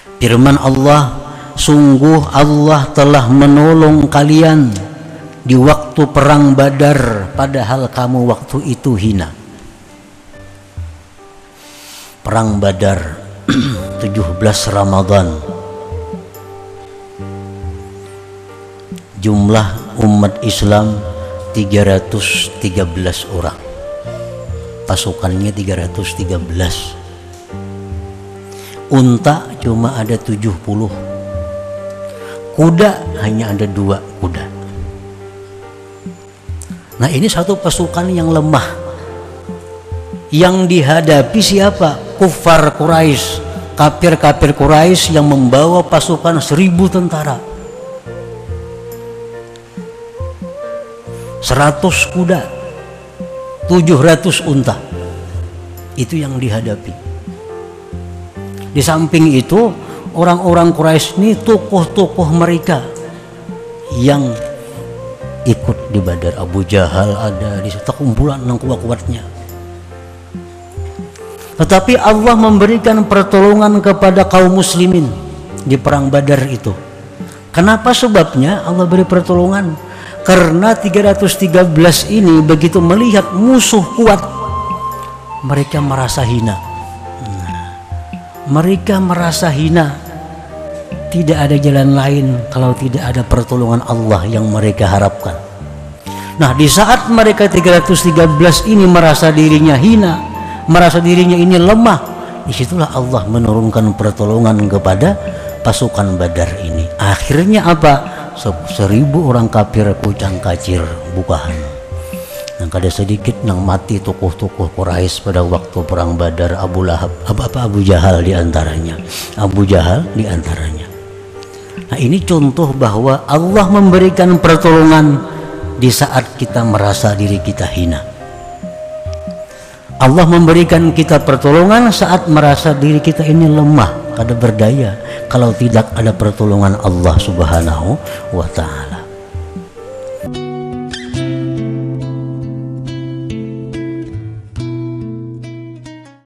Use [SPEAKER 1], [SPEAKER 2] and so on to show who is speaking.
[SPEAKER 1] Firman Allah, sungguh Allah telah menolong kalian di waktu perang Badar padahal kamu waktu itu hina. Perang Badar 17 Ramadan. Jumlah umat Islam 313 orang. Pasukannya 313 Unta cuma ada 70 Kuda hanya ada dua kuda Nah ini satu pasukan yang lemah Yang dihadapi siapa? kufar Quraisy, kafir-kafir Quraisy yang membawa pasukan seribu tentara. Seratus kuda, tujuh ratus unta. Itu yang dihadapi. Di samping itu, orang-orang Quraisy ini tokoh-tokoh mereka yang ikut di Badar Abu Jahal ada di situ kumpulan yang kuat-kuatnya tetapi Allah memberikan pertolongan kepada kaum muslimin di perang Badar itu. Kenapa sebabnya Allah beri pertolongan? Karena 313 ini begitu melihat musuh kuat mereka merasa hina. Mereka merasa hina. Tidak ada jalan lain kalau tidak ada pertolongan Allah yang mereka harapkan. Nah, di saat mereka 313 ini merasa dirinya hina, merasa dirinya ini lemah di situlah Allah menurunkan pertolongan kepada pasukan Badar ini akhirnya apa seribu orang kafir kucang kacir bukahan yang kada sedikit yang mati tokoh-tokoh Quraisy pada waktu perang Badar Abu Lahab apa, apa Abu Jahal di antaranya Abu Jahal di antaranya nah ini contoh bahwa Allah memberikan pertolongan di saat kita merasa diri kita hina. Allah memberikan kita pertolongan saat merasa diri kita ini lemah, kada berdaya kalau tidak ada pertolongan Allah Subhanahu wa taala.